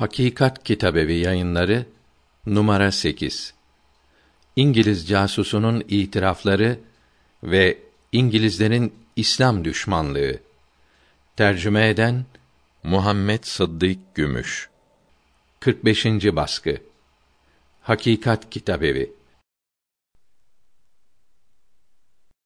Hakikat Kitabevi Yayınları numara 8. İngiliz casusunun itirafları ve İngilizlerin İslam düşmanlığı. Tercüme eden Muhammed Sıddık Gümüş. 45. baskı. Hakikat Kitabevi